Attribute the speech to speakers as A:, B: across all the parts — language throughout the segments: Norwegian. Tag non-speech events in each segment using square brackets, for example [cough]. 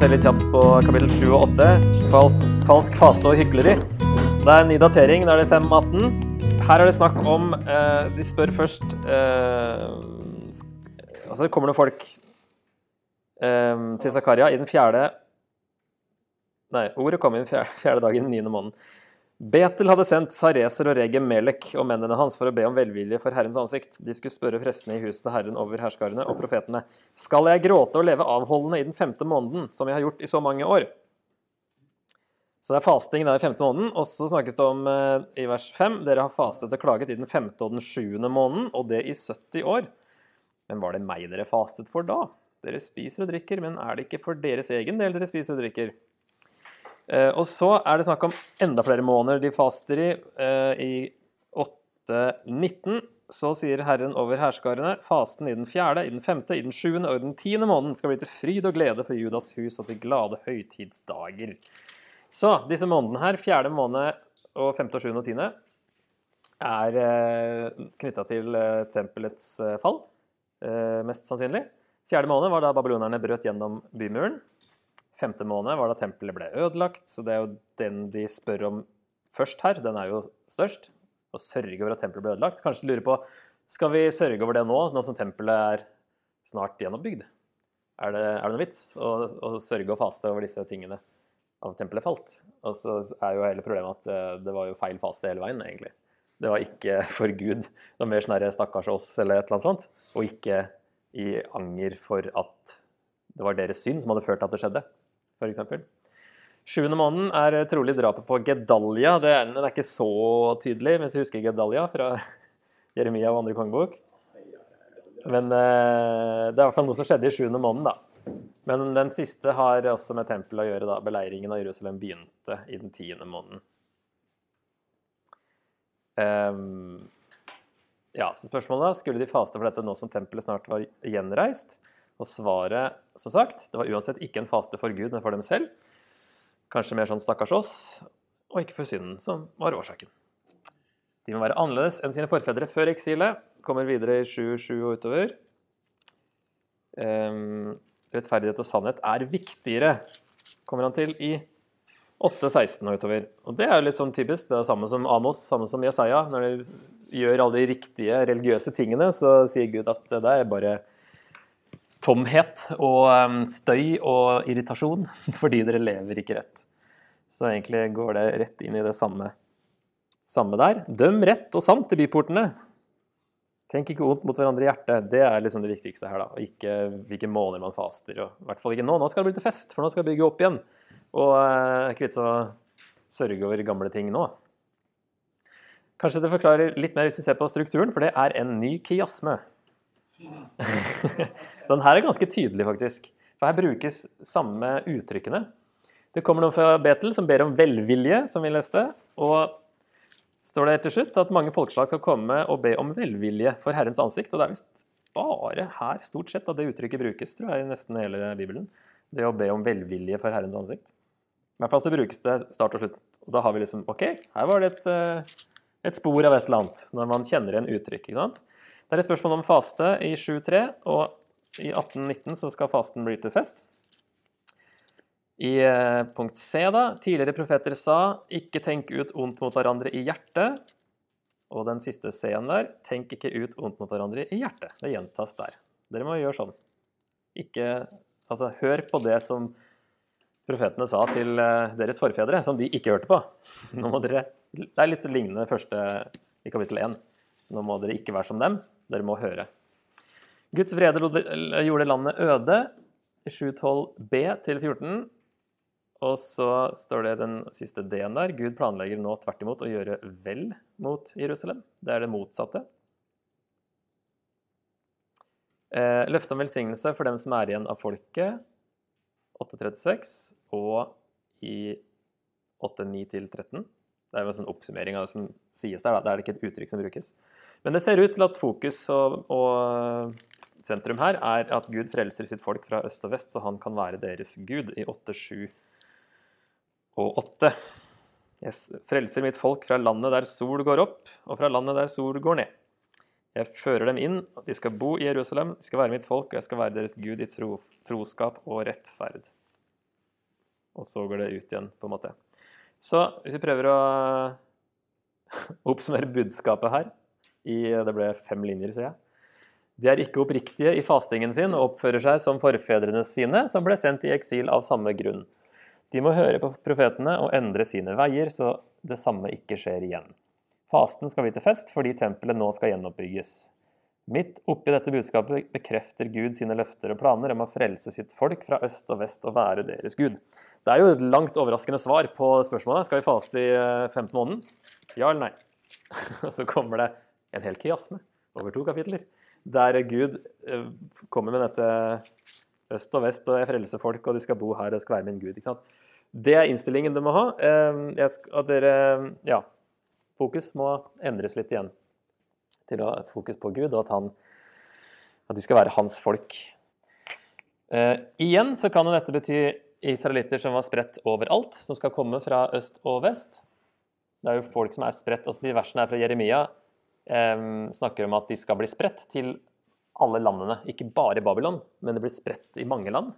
A: Se litt kjapt på kapittel 7 og 8. Falsk, falsk faste og hykleri. Det er en ny datering. Da er det 5.18. Her er det snakk om eh, De spør først eh, Altså, det kommer noen folk eh, til Zakaria i den fjerde Nei, ordet kom i den fjerde, fjerde dagen niende måneden. Betel hadde sendt Sareser og Regem Melek og mennene hans for å be om velvilje for Herrens ansikt. De skulle spørre prestene i huset til Herren over herskarene og profetene. Skal jeg gråte og leve avholdende i den femte måneden, som jeg har gjort i så mange år? Så det er fasting i femte måneden. Og så snakkes det om eh, i vers 5 dere har fastet og klaget i den femte og den sjuende måneden, og det i 70 år. Men var det meg dere fastet for da? Dere spiser og drikker, men er det ikke for deres egen del dere spiser og drikker? Eh, og så er det snakk om enda flere måneder de faster i. Eh, I 8.19 så sier Herren over herskarene fasten i den fjerde, i den femte, i den sjuende og i den tiende måneden skal bli til fryd og glede for Judas hus og til glade høytidsdager. Så disse månedene her, fjerde måned og femte og sjuende og tiende, er eh, knytta til tempelets fall, mest sannsynlig. Fjerde måned var da babylonerne brøt gjennom bymuren. Femte måned var da tempelet ble ødelagt, så det er jo den de spør om først her. Den er jo størst. Å sørge over at tempelet ble ødelagt. Kanskje de lurer på skal vi sørge over det nå, nå som tempelet er snart gjenoppbygd? Er det, er det noe vits å, å sørge og faste over disse tingene av tempelet falt? Og så er jo hele problemet at eh, det var jo feil faste hele veien, egentlig. Det var ikke for Gud. Det var mer sånn herre stakkars oss eller et eller annet sånt, og ikke i anger for at det var deres synd som hadde ført til at det skjedde f.eks. Sjuende måneden er trolig drapet på Gedalia. Det er, den er ikke så tydelig, hvis du husker Gedalia fra [laughs] Jeremia og andre kongebok. Men eh, det er i hvert fall noe som skjedde i sjuende måneden, da. Men den siste har også med tempelet å gjøre, da. Beleiringen av Jerusalem begynte i den tiende måneden. Um, ja, så spørsmålet da, skulle de faste for dette nå som tempelet snart var gjenreist? Og svaret, som sagt, det var uansett ikke en faste for Gud, men for dem selv. Kanskje mer sånn stakkars oss, og ikke for synden, som var årsaken. De må være annerledes enn sine forfedre før eksilet. Kommer videre i 7.7 og utover. Um, rettferdighet og sannhet er viktigere, kommer han til i 8.16 og utover. Og det er jo litt sånn typisk. Det er samme som Amos, samme som Jesaja. Når de gjør alle de riktige religiøse tingene, så sier Gud at det er bare tomhet og um, støy og irritasjon [laughs] fordi dere lever ikke rett. Så egentlig går det rett inn i det samme, samme der. Døm rett og sant i byportene. Tenk ikke vondt mot hverandre i hjertet. Det er liksom det viktigste her. da, og Ikke hvilke måneder man faster. og I hvert fall ikke nå. Nå skal det bli til fest, for nå skal vi bygge opp igjen. Og eh, ikke vits å sørge over gamle ting nå. Kanskje det forklarer litt mer hvis vi ser på strukturen, for det er en ny kiasme. [laughs] Den her er ganske tydelig, faktisk. For her brukes samme uttrykkene. Det kommer noen fra Betel som ber om velvilje, som vi leste. Og står det til slutt at mange folkeslag skal komme og be om velvilje for Herrens ansikt. Og det er visst bare her stort sett at det uttrykket brukes, tror jeg, i nesten hele Bibelen. Det å be om velvilje for Herrens ansikt. I hvert fall så brukes det start og slutt. Og da har vi liksom OK, her var det et, eh, et spor av et eller annet, når man kjenner igjen uttrykk. ikke sant? Det er et spørsmål om faste i 7.3, og i 18.19 så skal fasten bli til fest. I eh, punkt C, da, tidligere profeter sa 'ikke tenk ut ondt mot hverandre i hjertet'. Og den siste C-en der 'tenk ikke ut ondt mot hverandre i hjertet'. Det gjentas der. Dere må gjøre sånn. Ikke Altså, hør på det som profetene sa til eh, deres forfedre, som de ikke hørte på. Nå må dere, Det er litt lignende første i kapittel 1. Nå må dere ikke være som dem, dere må høre. Guds vrede gjorde landet øde, 712b til 14. Og så står det den siste D-en der. Gud planlegger nå tvert imot å gjøre vel mot Jerusalem. Det er det motsatte. Eh, løfte om velsignelse for dem som er igjen av folket, 836, og i 8.9-13. Det er jo en sånn oppsummering av det som sies der. Da. Det er ikke et uttrykk som brukes. Men det ser ut til at fokus og, og sentrum her er at Gud frelser sitt folk fra øst og vest, så han kan være deres Gud i 8, 7 og 8. Jeg frelser mitt folk fra landet der sol går opp, og fra landet der sol går ned. Jeg fører dem inn, og de skal bo i Jerusalem, de skal være mitt folk, og jeg skal være deres Gud i tro, troskap og rettferd. og så går det ut igjen, på en måte. Så hvis vi prøver å [laughs] oppsummere budskapet her i Det ble fem linjer, ser jeg. De er ikke oppriktige i fastingen sin og oppfører seg som forfedrene sine, som ble sendt i eksil av samme grunn. De må høre på profetene og endre sine veier, så det samme ikke skjer igjen. Fasten skal vi til fest fordi tempelet nå skal gjenoppbygges. Midt oppi dette budskapet bekrefter Gud sine løfter og planer om å frelse sitt folk fra øst og vest og være deres Gud. Det er jo et langt overraskende svar på spørsmålet. Skal vi faste i 15 eh, måneden? Ja eller nei? [laughs] Så kommer det en hel kiasme over to kapitler der Gud eh, kommer med dette øst og vest, og jeg frelser folk, og de skal bo her og skal være min Gud. ikke sant? Det er innstillingen du må ha. Skal, at dere Ja. Fokus må endres litt igjen til å ha fokus på Gud, og at, han, at de skal være hans folk. Eh, igjen så kan dette bety israelitter som var spredt overalt, som skal komme fra øst og vest. Det er jo folk som er spredt altså De versene er fra Jeremia snakker om at de skal bli spredt til alle landene. Ikke bare Babylon, men det blir spredt i mange land.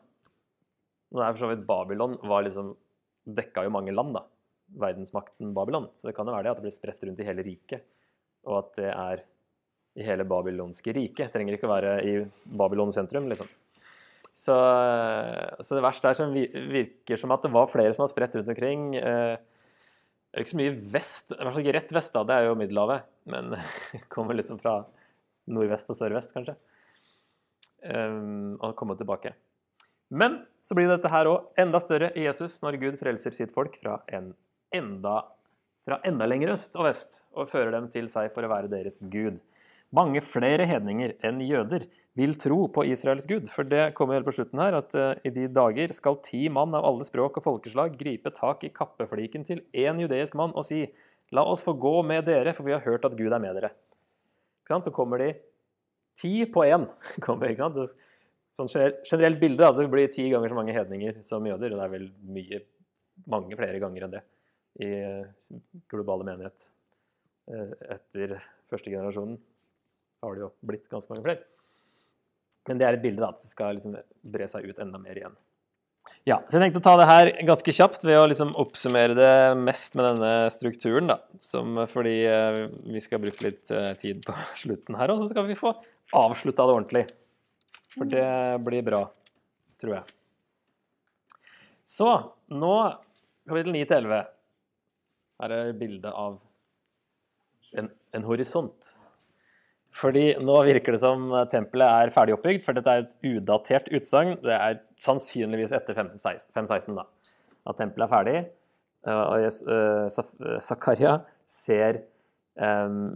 A: Nå er for så vidt Babylon var liksom, dekka jo mange land, da. Verdensmakten Babylon. Så det kan jo være det at det blir spredt rundt i hele riket. Og at det er i hele babylonske riket. Trenger ikke å være i Babylon sentrum, liksom. Så, så det verste er som virker som at det var flere som var spredt rundt omkring. Eh, det er ikke så mye vest, i hvert fall ikke rett vest, da, det er jo Middelhavet. Men [laughs] kommer liksom fra nordvest og sørvest, kanskje. Um, og kommer tilbake. Men så blir dette her òg enda større i Jesus når Gud frelser sitt folk fra, en enda, fra enda lenger øst og vest og fører dem til seg for å være deres Gud. Mange flere hedninger enn jøder vil tro på Israels Gud. For det kommer helt på slutten her, at uh, i de dager skal ti mann av alle språk og folkeslag gripe tak i kappefliken til én judeisk mann og si, la oss få gå med dere, for vi har hørt at Gud er med dere. Så kommer de ti på én. [laughs] Sånn generelt bilde, da, det blir ti ganger så mange hedninger som jøder. Og det er vel mye, mange flere ganger enn det i eh, globale menighet. Eh, etter første generasjonen har det jo blitt ganske mange flere. Men det er et bilde, da, at det skal liksom bre seg ut enda mer igjen. Ja, så Jeg tenkte å ta det her ganske kjapt ved å liksom oppsummere det mest med denne strukturen. da, som, Fordi eh, vi skal bruke litt eh, tid på [laughs] slutten her, og så skal vi få avslutta det ordentlig. For det blir bra, tror jeg. Så nå kapittel 9 til 11. Her er bildet av en, en horisont. Fordi nå virker det som tempelet er ferdig oppbygd, for dette er et udatert utsagn. Det er sannsynligvis etter 516 da, at tempelet er ferdig. Eh, og eh, Zakaria ser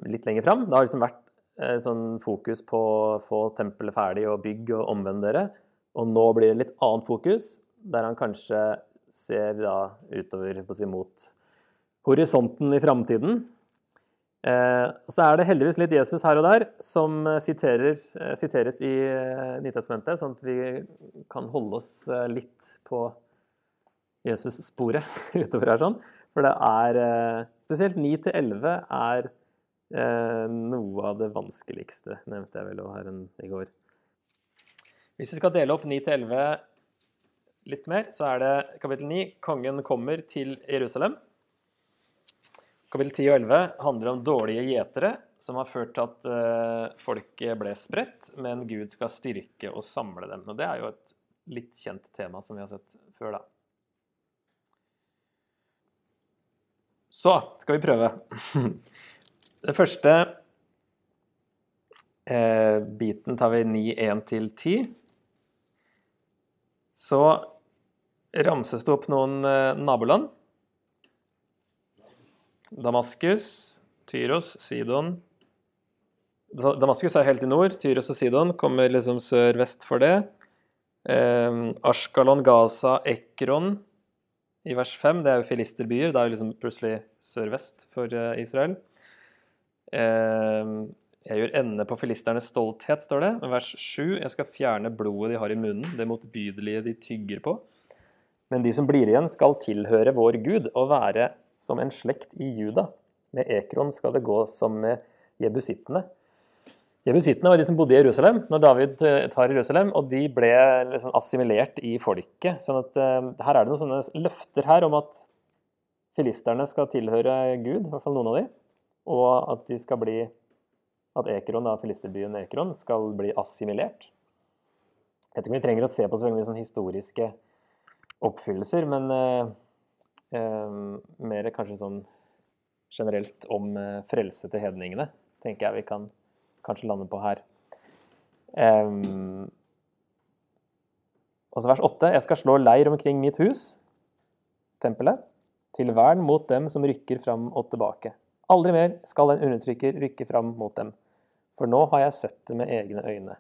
A: litt lenger fram. Det har liksom vært sånn fokus på å få tempelet ferdig og bygge og omvende dere. Og nå blir det litt annet fokus, der han kanskje ser da utover på si, mot horisonten i framtiden. Eh, så er det heldigvis litt Jesus her og der som eh, siterer, eh, siteres i Nytestamentet, sånn at vi kan holde oss litt på Jesus-sporet [laughs] utover her. sånn. For det er Spesielt 9-11 er noe av det vanskeligste, nevnte jeg vel her i går. Hvis vi skal dele opp 9-11 litt mer, så er det kapittel 9. Kongen kommer til Jerusalem. Kapittel 10 og 11 handler om dårlige gjetere, som har ført til at uh, folket ble spredt, men Gud skal styrke og samle dem. Og Det er jo et litt kjent tema som vi har sett før, da. Så skal vi prøve. [laughs] Den første eh, biten tar vi 9.1 til 10. Så ramses det opp noen eh, naboland. Damaskus, Tyros, Sidon Damaskus er helt i nord. Tyros og Sidon kommer liksom sør-vest for det. Eh, Ashkalon, Gaza, Ekron i vers 5. Det er jo filisterbyer. Det er jo liksom plutselig sør-vest for uh, Israel. Eh, jeg gjør ende på filisternes stolthet, står det. Vers 7. Jeg skal fjerne blodet de har i munnen, det motbydelige de tygger på. Men de som blir igjen, skal tilhøre vår Gud og være som en slekt i Juda. Med Ekron skal det gå som med jebusittene. Jebusittene var de som bodde i Jerusalem når David eh, tar Jerusalem, og de ble liksom assimilert i folket. sånn at uh, her er det noen sånne løfter her om at filisterne skal tilhøre Gud, i hvert fall noen av de, og at de skal bli at Ekron, da, filisterbyen Ekron skal bli assimilert. Jeg vet ikke om vi trenger å se på så veldig mye sånn historiske oppfyllelser, men uh, mer kanskje sånn generelt om frelse til hedningene, tenker jeg vi kan kanskje lande på her. Um, også vers 8. Jeg skal slå leir omkring mitt hus, tempelet, til vern mot dem som rykker fram og tilbake. Aldri mer skal en undertrykker rykke fram mot dem, for nå har jeg sett det med egne øyne.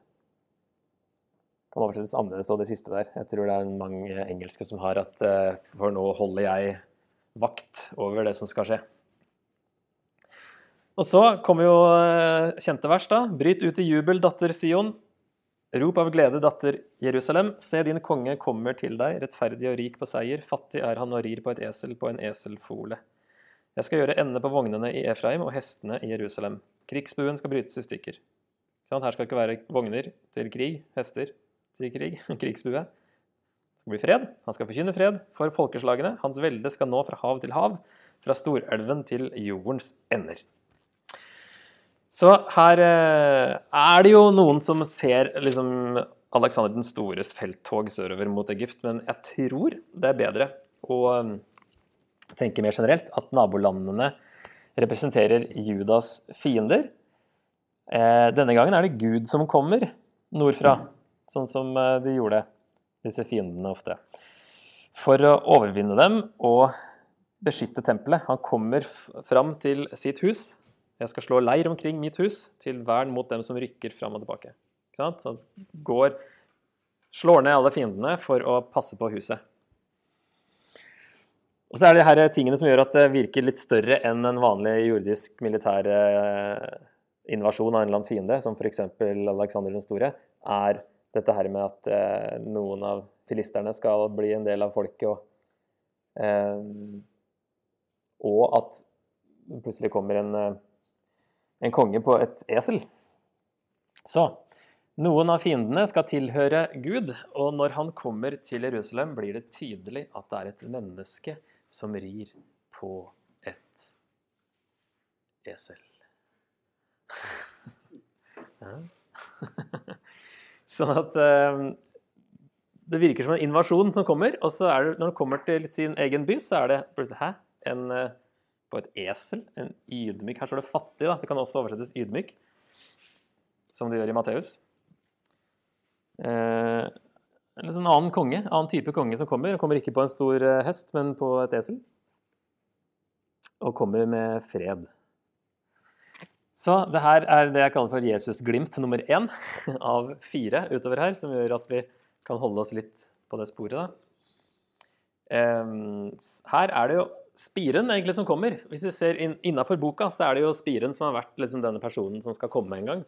A: Kan oversettes annerledes og det siste der. Jeg tror det er mange engelske som har at uh, for nå holder jeg vakt over det som skal skje. Og så kommer jo eh, kjente vers, da. Bryt ut i jubel, datter Sion. Rop av glede, datter Jerusalem. Se, din konge kommer til deg, rettferdig og rik på seier. Fattig er han og rir på et esel, på en eselfole. Jeg skal gjøre ende på vognene i Efraim og hestene i Jerusalem. Krigsbuen skal brytes i stykker. Her skal ikke være vogner til krig, hester til krig, [laughs] krigsbue. Det skal bli fred. Han skal forkynne fred for folkeslagene. Hans velde skal nå fra hav til hav, fra storelven til jordens ender. Så her eh, er det jo noen som ser liksom, Alexander den stores felttog sørover mot Egypt, men jeg tror det er bedre å um, tenke mer generelt at nabolandene representerer Judas fiender. Eh, denne gangen er det Gud som kommer nordfra, sånn som eh, de gjorde, disse fiendene ofte. For å overvinne dem og beskytte tempelet. Han kommer fram til sitt hus, jeg skal slå leir omkring mitt hus, til vern mot dem som rykker fram og tilbake. Ikke sant? Så går, slår ned alle fiendene for å passe på huset. Og så er det de her tingene som gjør at det virker litt større enn en vanlig jordisk militær eh, invasjon av en eller annen fiende, som f.eks. Alexander den store, er dette her med at eh, noen av filisterne skal bli en del av folket, og, eh, og at plutselig kommer en en konge på et esel. Så noen av fiendene skal tilhøre Gud, og når han kommer til Jerusalem, blir det tydelig at det er et menneske som rir på et esel. [laughs] Ja. [laughs] sånn at eh, det virker som en invasjon som kommer, og så er det, når det kommer til sin egen by, så er det Hæ? En eh, på et esel. En ydmyk. Her står det 'fattig'. da. Det kan også oversettes 'ydmyk', som det gjør i Matteus. Eh, en sånn annen konge, annen type konge som kommer. Kommer ikke på en stor eh, hest, men på et esel. Og kommer med fred. Så det her er det jeg kaller for Jesus-glimt nummer én av fire utover her, som gjør at vi kan holde oss litt på det sporet. da. Her er det jo spiren egentlig som kommer. Hvis vi ser inn, innafor boka, så er det jo spiren som har vært liksom denne personen som skal komme en gang.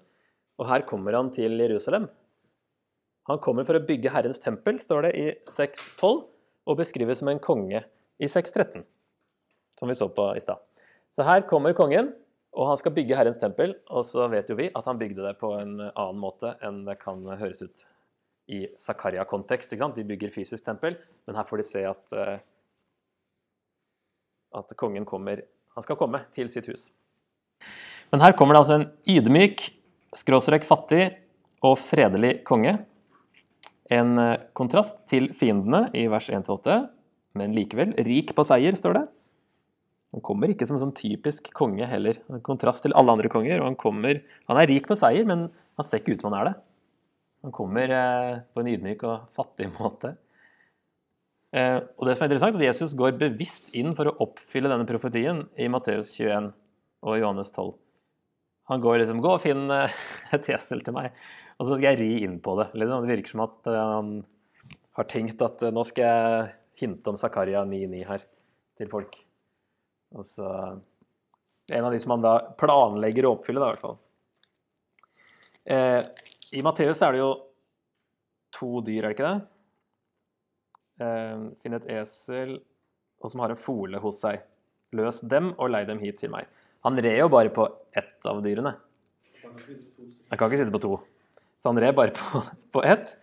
A: Og her kommer han til Jerusalem. Han kommer for å bygge Herrens tempel, står det i 6.12, og beskrives som en konge i 6.13, som vi så på i stad. Så her kommer kongen, og han skal bygge Herrens tempel, og så vet jo vi at han bygde det på en annen måte enn det kan høres ut i Zakaria-kontekst. De bygger fysisk tempel, men her får de se at uh, at kongen kommer, han skal komme til sitt hus. Men her kommer det altså en ydmyk, skråstrek fattig og fredelig konge. En eh, kontrast til fiendene i vers 1-8, men likevel rik på seier, står det. Han kommer ikke som en sånn typisk konge heller. En kontrast til alle andre konger. og Han, kommer, han er rik på seier, men han ser ikke ut som han er det. Han kommer eh, på en ydmyk og fattig [laughs] måte. Eh, og det som er interessant, er at Jesus går bevisst inn for å oppfylle denne profetien i Matteus 21 og Johannes 12. Han går liksom 'Gå og finn eh, [laughs] et esel til meg', og så skal jeg ri inn på det. Liksom. Det virker som at eh, han har tenkt at nå skal jeg hinte om Zakaria 9,9 her til folk. Og så En av de som han da planlegger å oppfylle, da, i hvert fall. Eh, I Matteus er det jo to dyr, er det ikke det? eh, finn et esel og som har en fole hos seg. Løs dem og lei dem hit til meg. Han red jo bare på ett av dyrene. Han kan ikke sitte på to. Så han red bare på, [laughs] på ett.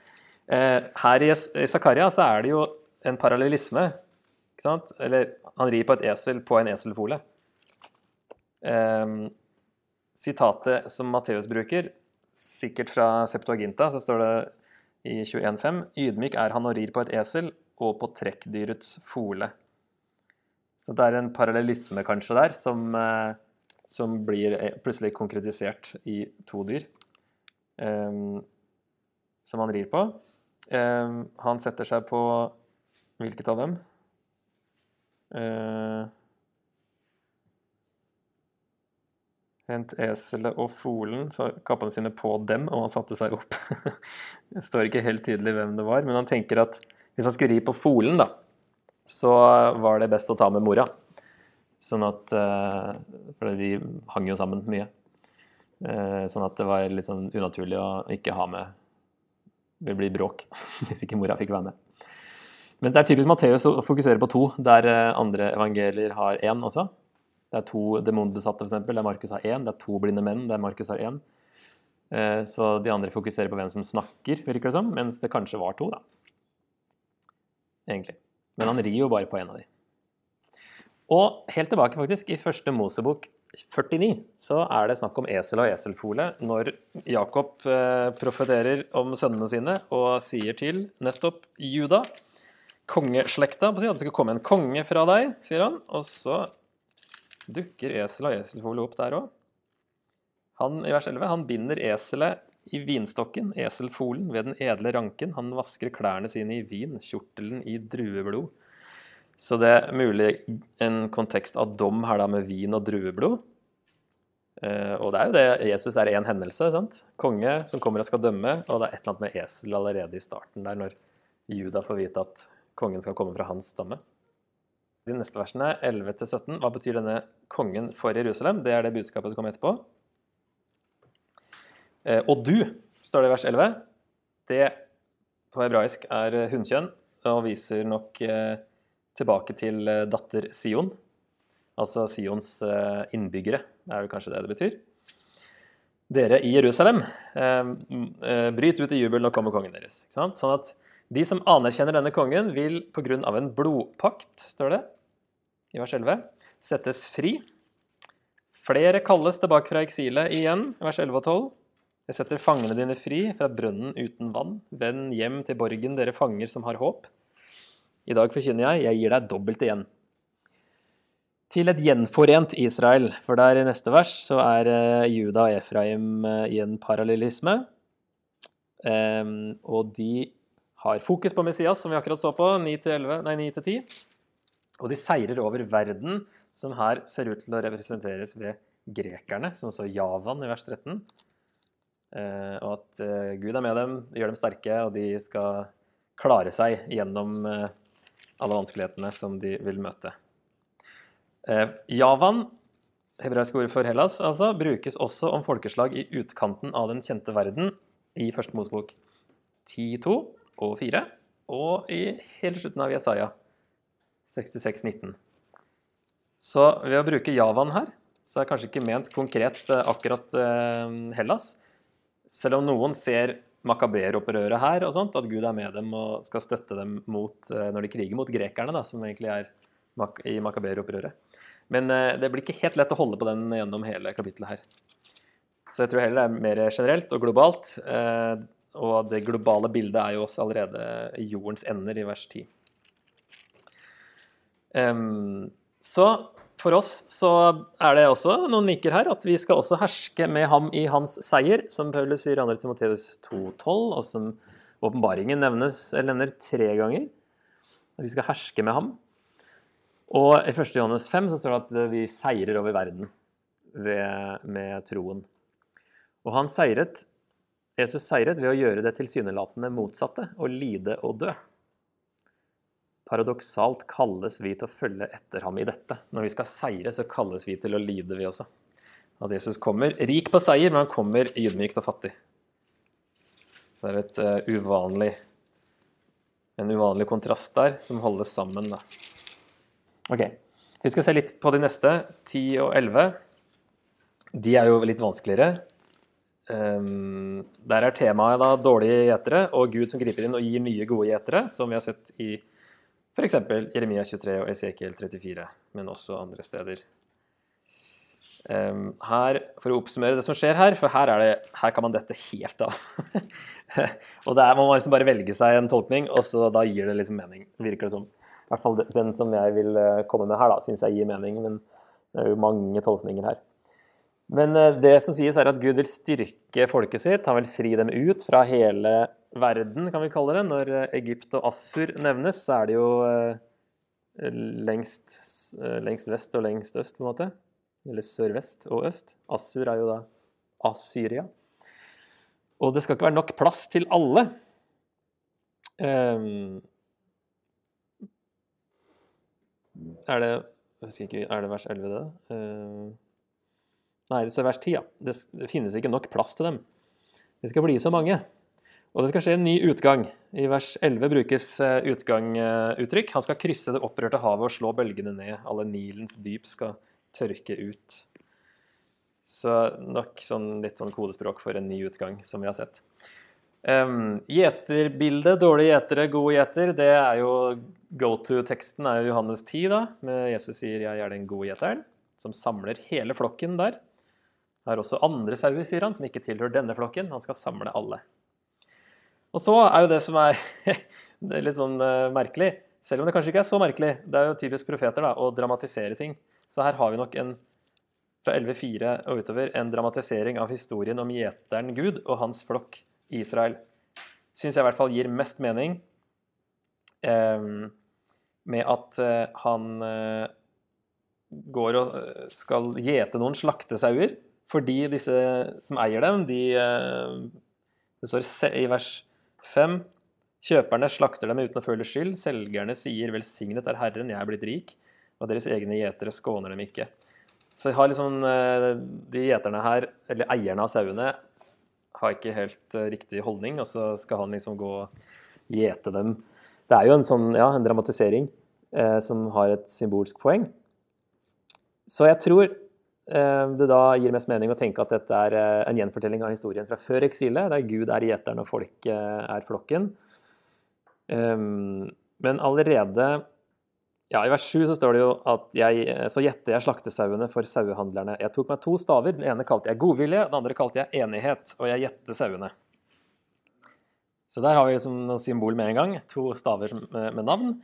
A: Eh, her i Zakaria så er det jo en parallellisme. Ikke sant? Eller han rir på et esel på en eselfole. Eh, sitatet som Matteus bruker, sikkert fra Septuaginta, så står det i 21.5.: Ydmyk er han og rir på et esel og på trekkdyrets fole. Så det er en parallellisme kanskje der, som, eh, som blir eh, plutselig konkretisert i to dyr. Um, som han rir på. Um, han setter seg på hvilket av dem? Uh, Hent eselet og folen, så kappene sine på dem, og han satte seg opp. [laughs] det står ikke helt tydelig hvem det var, men han tenker at hvis han skulle ri på folen, da, så var det best å ta med mora. Sånn at uh, For de hang jo sammen mye. Uh, sånn at det var litt sånn unaturlig å ikke ha med Det ville bli bråk [laughs] hvis ikke mora fikk være med. Men det er typisk Matteus å fokusere på to, der uh, andre evangelier har én også. Det er to demonbesatte, f.eks., der Markus har én. Det er to blinde menn, der Markus har én. Så de andre fokuserer på hvem som snakker, virker det som, mens det kanskje var to, da. Egentlig. Men han rir jo bare på en av de. Og helt tilbake faktisk i første Mosebok 49 så er det snakk om esel og eselfole når Jakob eh, profeterer om sønnene sine og sier til nettopp Juda, kongeslekta, på å si at det skal komme en konge fra deg, sier han. Og så dukker esel og eselfole opp der òg. Han i vers 11, han binder eselet i vinstokken, eselfolen, ved den edle ranken. Han vasker klærne sine i vin, kjortelen i drueblod. Så det er mulig en kontekst av dom her da med vin og drueblod. Eh, og det er jo det Jesus er én hendelse. sant? Konge som kommer og skal dømme, og det er et eller annet med esel allerede i starten der, når Juda får vite at kongen skal komme fra hans stamme. De neste versene, 11-17, hva betyr denne kongen for Jerusalem? Det er det budskapet som kommer etterpå. Eh, og du, står det i vers 11. Det på hebraisk er hunnkjønn og viser nok eh, tilbake til eh, datter Sion. Altså Sions innbyggere, er vel kanskje det det betyr. Dere i Jerusalem, bryt ut i jubel, nå kommer kongen deres. Sånn at de som anerkjenner denne kongen, vil pga. en blodpakt, står det i vers 11, settes fri. Flere kalles tilbake fra eksilet igjen, vers 11 og 12. Jeg setter fangene dine fri fra brønnen uten vann. Vend hjem til borgen, dere fanger som har håp. I dag forkynner jeg, jeg gir deg dobbelt igjen. Til et gjenforent Israel, for der i neste vers så er uh, Juda og Efraim uh, i en parallellisme. Um, og de har fokus på Messias, som vi akkurat så på, 9-10. Og de seirer over verden, som her ser ut til å representeres ved grekerne, som så Javan i vers 13. Eh, og at eh, Gud er med dem, gjør dem sterke, og de skal klare seg gjennom eh, alle vanskelighetene som de vil møte. Javan, hebraiske ord for Hellas, altså, brukes også om folkeslag i utkanten av den kjente verden i Første Mosebok 10.2 og 4, og i hele slutten av Jesaja 66.19. Så ved å bruke Javan her, så er kanskje ikke ment konkret akkurat Hellas, selv om noen ser makaber-opprøret her, og sånt, at Gud er med dem og skal støtte dem mot, eh, når de kriger mot grekerne, da, som egentlig er i makaber-opprøret. Men eh, det blir ikke helt lett å holde på den gjennom hele kapittelet her. Så jeg tror heller det er mer generelt og globalt. Og det globale bildet er jo også allerede jordens ender i vers 10. Så for oss så er det også noen linker her, at vi skal også herske med ham i hans seier, som Paulus sier i 2. Timoteus 2,12, og som åpenbaringen nevner tre ganger. Vi skal herske med ham. Og i 1. Johannes 5 så står det at vi seirer over verden ved, med troen. Og han seiret, Jesus seiret ved å gjøre det tilsynelatende motsatte, å lide og dø. Paradoksalt kalles vi til å følge etter ham i dette. Når vi skal seire, så kalles vi til å lide, vi også. At Jesus kommer rik på seier, men han kommer ydmykt og fattig. Det er et uh, uvanlig, en uvanlig kontrast der, som holdes sammen. Da. Ok, Vi skal se litt på de neste, 10 og 11. De er jo litt vanskeligere. Um, der er temaet da dårlige gjetere og Gud som griper inn og gir nye, gode gjetere, som vi har sett i f.eks. Jeremia 23 og Esekiel 34, men også andre steder. Um, her, For å oppsummere det som skjer her, for her, det, her kan man dette helt av. [laughs] og det er, Man må liksom bare velge seg en tolkning, og så da gir det liksom mening. virker det som. I hvert fall den som jeg vil eh, komme med her, da, syns jeg gir mening. Men det er jo mange tolkninger her. Men eh, det som sies, er at Gud vil styrke folket sitt. Han vil fri dem ut fra hele verden, kan vi kalle det. Når eh, Egypt og Assur nevnes, så er det jo eh, lengst, lengst vest og lengst øst, på en måte. Eller sørvest og øst. Assur er jo da Assyria. Og det skal ikke være nok plass til alle. Um, er det ikke, Er det vers 11, det? Uh, Nei, det står vers 10, ja. Det, finnes ikke nok plass til dem. Det skal bli så mange. Og det skal skje en ny utgang. I vers 11 brukes utganguttrykk. Han skal krysse det opprørte havet og slå bølgene ned. Alle Nilens dyp skal tørke ut. Så nok sånn, litt sånn kodespråk for en ny utgang, som vi har sett. Um, gjeterbildet, dårlige gjetere, gode gjeter, det er jo go to-teksten er jo Johannes 10, da, med Jesus sier 'jeg er den gode gjeteren', som samler hele flokken der. Det er også andre sauer, sier han, som ikke tilhører denne flokken. Han skal samle alle. Og så er jo det som er, [laughs] er litt sånn uh, merkelig, selv om det kanskje ikke er så merkelig, det er jo typisk profeter da, å dramatisere ting. Så her har vi nok en, fra 11.4 og utover en dramatisering av historien om gjeteren Gud og hans flokk Israel. Syns jeg i hvert fall gir mest mening eh, med at eh, han eh, går og skal gjete noen slaktesauer fordi disse som eier dem, de eh, Det står i vers 5 Kjøperne slakter dem uten å føle skyld. Selgerne sier 'velsignet er Herren, jeg er blitt rik', og deres egne gjetere skåner dem ikke. Så har liksom, de gjeterne her, eller eierne av sauene, har ikke helt eh, riktig holdning, og så skal han liksom gå og gjete dem. Det er jo en sånn, ja, en dramatisering eh, som har et symbolsk poeng. Så jeg tror det da gir mest mening å tenke at dette er eh, en gjenfortelling av historien fra før eksilet, der Gud er gjeteren og folk er flokken. Men allerede ja, I vers 7 så står det jo at jeg, så gjette jeg slaktesauene for sauehandlerne. Jeg tok meg to staver. Den ene kalte jeg godvilje, den andre kalte jeg enighet. Og jeg gjette sauene. Så der har vi liksom noe symbol med en gang. To staver med navn.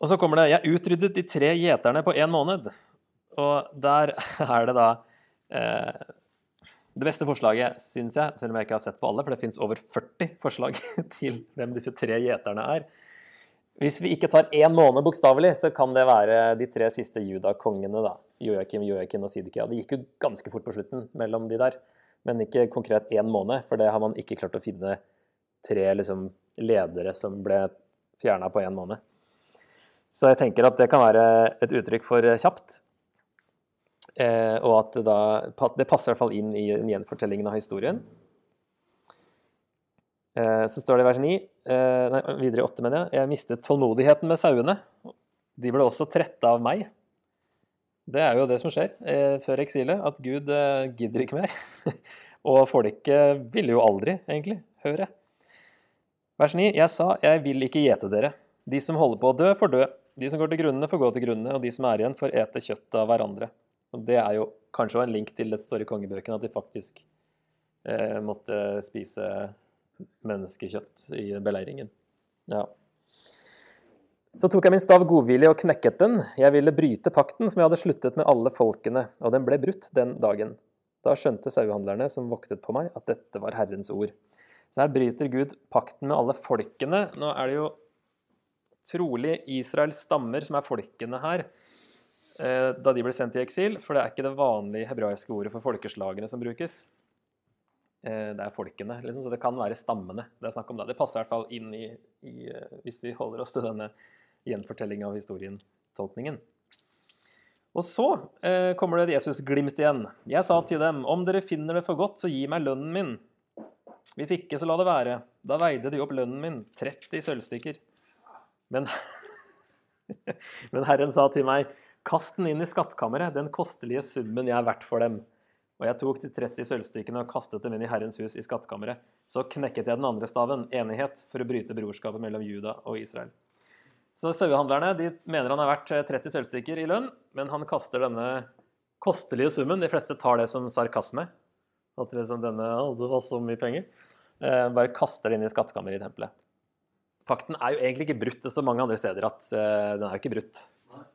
A: Og så kommer det Jeg utryddet de tre gjeterne på én måned. Og der [laughs] er det da eh, det beste forslaget, syns jeg, selv om jeg ikke har sett på alle, for det fins over 40 forslag [laughs] til hvem disse tre gjeterne er. Hvis vi ikke tar én måned bokstavelig, så kan det være de tre siste judakongene. da. Joakim, Joakim og Sidikia. Det gikk jo ganske fort på slutten mellom de der. Men ikke konkret én måned, for det har man ikke klart å finne tre liksom, ledere som ble fjerna på én måned. Så jeg tenker at det kan være et uttrykk for kjapt. Eh, og at det, da, det passer i hvert fall inn i gjenfortellingen av historien. Eh, så står det i vers 9, eh, nei, videre i 8, mener jeg, jeg mistet tålmodigheten med sauene. De ble også trette av meg. Det er jo det som skjer eh, før eksilet, at Gud eh, gidder ikke mer. [laughs] og folket ville jo aldri, egentlig, høre. Vers 9, jeg sa, jeg vil ikke gjete dere. De som holder på å dø, får dø. De som går til grunnene, får gå til grunnene, og de som er igjen, får ete kjøttet av hverandre. Og det er jo kanskje også en link til det som står i kongebøkene, at de faktisk eh, måtte spise menneskekjøtt i beleiringen. Ja. Så tok jeg min stav godvillig og knekket den. Jeg ville bryte pakten som jeg hadde sluttet med alle folkene, og den ble brutt den dagen. Da skjønte sauehandlerne som voktet på meg, at dette var Herrens ord. Så her bryter Gud pakten med alle folkene. Nå er det jo trolig Israels stammer som er folkene her. Eh, da de ble sendt i eksil, for det er ikke det vanlige hebraiske ordet for folkeslagene som brukes. Eh, det er folkene, liksom, så det kan være stammene det er snakk om. Det, det passer i hvert fall inn i, i, eh, hvis vi holder oss til denne gjenfortellinga av historien-tolkningen. Og så eh, kommer det et Jesus-glimt igjen. Jeg sa til dem, om dere finner det for godt, så gi meg lønnen min. Hvis ikke, så la det være. Da veide de opp lønnen min, 30 sølvstykker. Men, [laughs] men Herren sa til meg, Kast den inn i skattkammeret, den kostelige summen jeg er verdt for dem. Og jeg tok de 30 sølvstykkene og kastet dem inn i Herrens hus i skattkammeret. Så knekket jeg den andre staven, enighet, for å bryte brorskapet mellom Juda og Israel. Så sauehandlerne mener han er verdt 30 sølvstykker i lønn, men han kaster denne kostelige summen. De fleste tar det som sarkasme. At liksom denne, å, det var så mye penger. Eh, bare kaster det inn i skattkammeret i tempelet. Pakten er jo egentlig ikke brutt. Det står mange andre steder at eh, den er jo ikke brutt.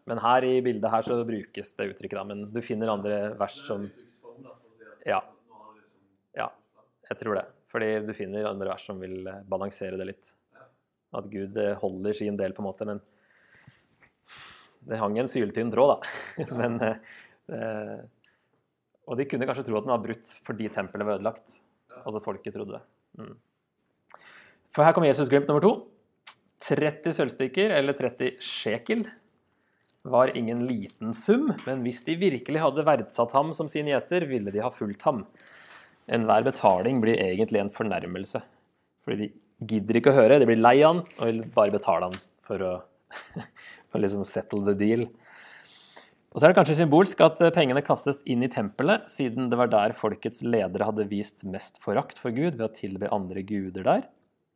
A: Men her i bildet her så brukes det uttrykket, da. Men du finner andre vers som Ja. Ja, jeg tror det. Fordi du finner andre vers som vil eh, balansere det litt. At Gud eh, holder sin del, på en måte. Men det hang en syltynn tråd, da. [laughs] men eh, Og de kunne kanskje tro at den var brutt fordi tempelet var ødelagt. Altså folket trodde det. Mm. For her kommer Jesus-glimt nummer to. 30 sølvstykker, eller 30 shekel, var ingen liten sum, men hvis de virkelig hadde verdsatt ham som sin gjeter, ville de ha fulgt ham. Enhver betaling blir egentlig en fornærmelse, fordi de gidder ikke å høre, de blir lei han og vil bare betale han for å, [laughs] for liksom settle the deal. Og så er det kanskje symbolsk at pengene kastes inn i tempelet, siden det var der folkets ledere hadde vist mest forakt for Gud ved å tilbe andre guder der.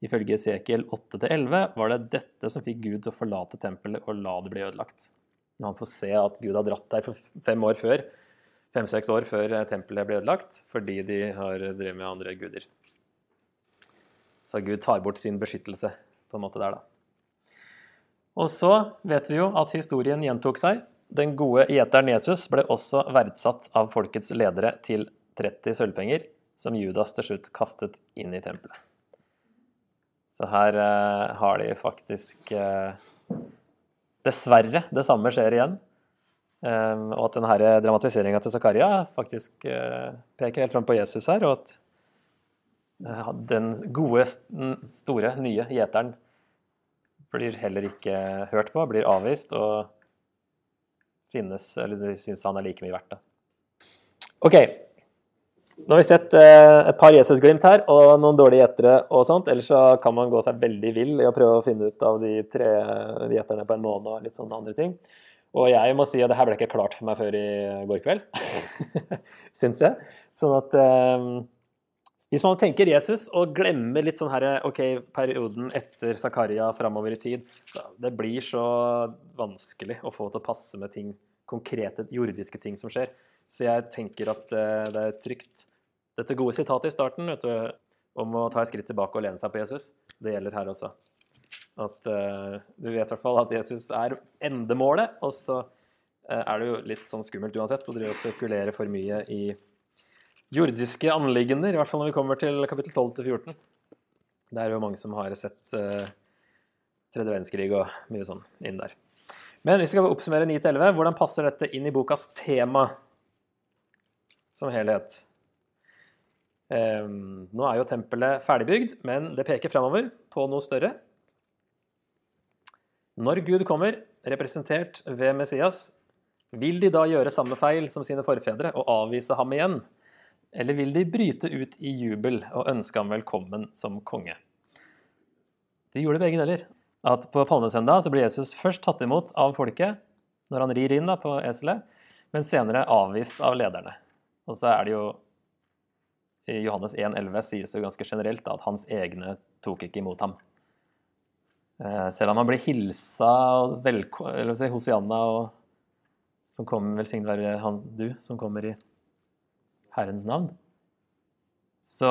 A: Ifølge Esekiel 8-11 var det dette som fikk Gud til å forlate tempelet og la det bli ødelagt. Når han får se at Gud har dratt der for fem år før, fem-seks år før tempelet ble ødelagt, fordi de har drevet med andre guder. Så Gud tar bort sin beskyttelse på en måte der, da. Og så vet vi jo at historien gjentok seg. Den gode gjeteren Jesus ble også verdsatt av folkets ledere til 30 sølvpenger, som Judas til slutt kastet inn i tempelet. Så her eh, har de faktisk eh, Dessverre, det samme skjer igjen. Um, og at denne dramatiseringa til Zakaria faktisk uh, peker helt fram på Jesus her, og at uh, den gode, store, nye gjeteren blir heller ikke hørt på, blir avvist og finnes Eller syns han er like mye verdt, det. OK, nå har vi sett eh, et par Jesusglimt her, og noen dårlige gjettere og sånt. Ellers så kan man gå seg veldig vill i å prøve å finne ut av de tre gjetterne på en måned og litt sånne andre ting. Og jeg må si at det her ble ikke klart for meg før i går kveld, [laughs] syns jeg. Sånn at eh, hvis man tenker Jesus og glemmer litt sånn her, ok, perioden etter Zakaria framover i tid Det blir så vanskelig å få til å passe med ting, konkrete jordiske ting som skjer. Så jeg tenker at eh, det er trygt. Dette gode sitatet i starten du, om å ta et skritt tilbake og lene seg på Jesus, det gjelder her også. At uh, Du vet i hvert fall at Jesus er endemålet, og så uh, er det jo litt sånn skummelt uansett å drive og spekulere for mye i jordiske anliggender, i hvert fall når vi kommer til kapittel 12 til 14. Det er jo mange som har sett uh, tredje verdenskrig og mye sånn inn der. Men hvis vi skal oppsummere 9 til 11, hvordan passer dette inn i bokas tema? Som helhet. Um, nå er jo tempelet ferdigbygd, men det peker framover på noe større. Når Gud kommer, representert ved Messias, vil de da gjøre samme feil som sine forfedre og avvise ham igjen? Eller vil de bryte ut i jubel og ønske ham velkommen som konge? De gjorde begge deler. At På palmesøndag så blir Jesus først tatt imot av folket når han rir inn da på eselet, men senere avvist av lederne. Og så er det jo I Johannes 1,11 sies det jo ganske generelt da, at hans egne tok ikke imot ham. Eh, selv om han blir hilsa eller si, Hosianna og som kommer velsignet være han du som kommer i Herrens navn, så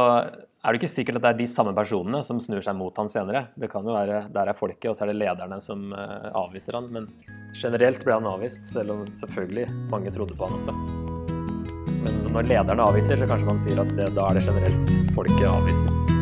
A: er det ikke sikkert at det er de samme personene som snur seg mot han senere. Det kan jo være der er folket, og så er det lederne som eh, avviser han. Men generelt ble han avvist, selv om selvfølgelig mange trodde på han også. Men når lederne avviser, så kanskje man sier at det, da er det generelt folket avviser.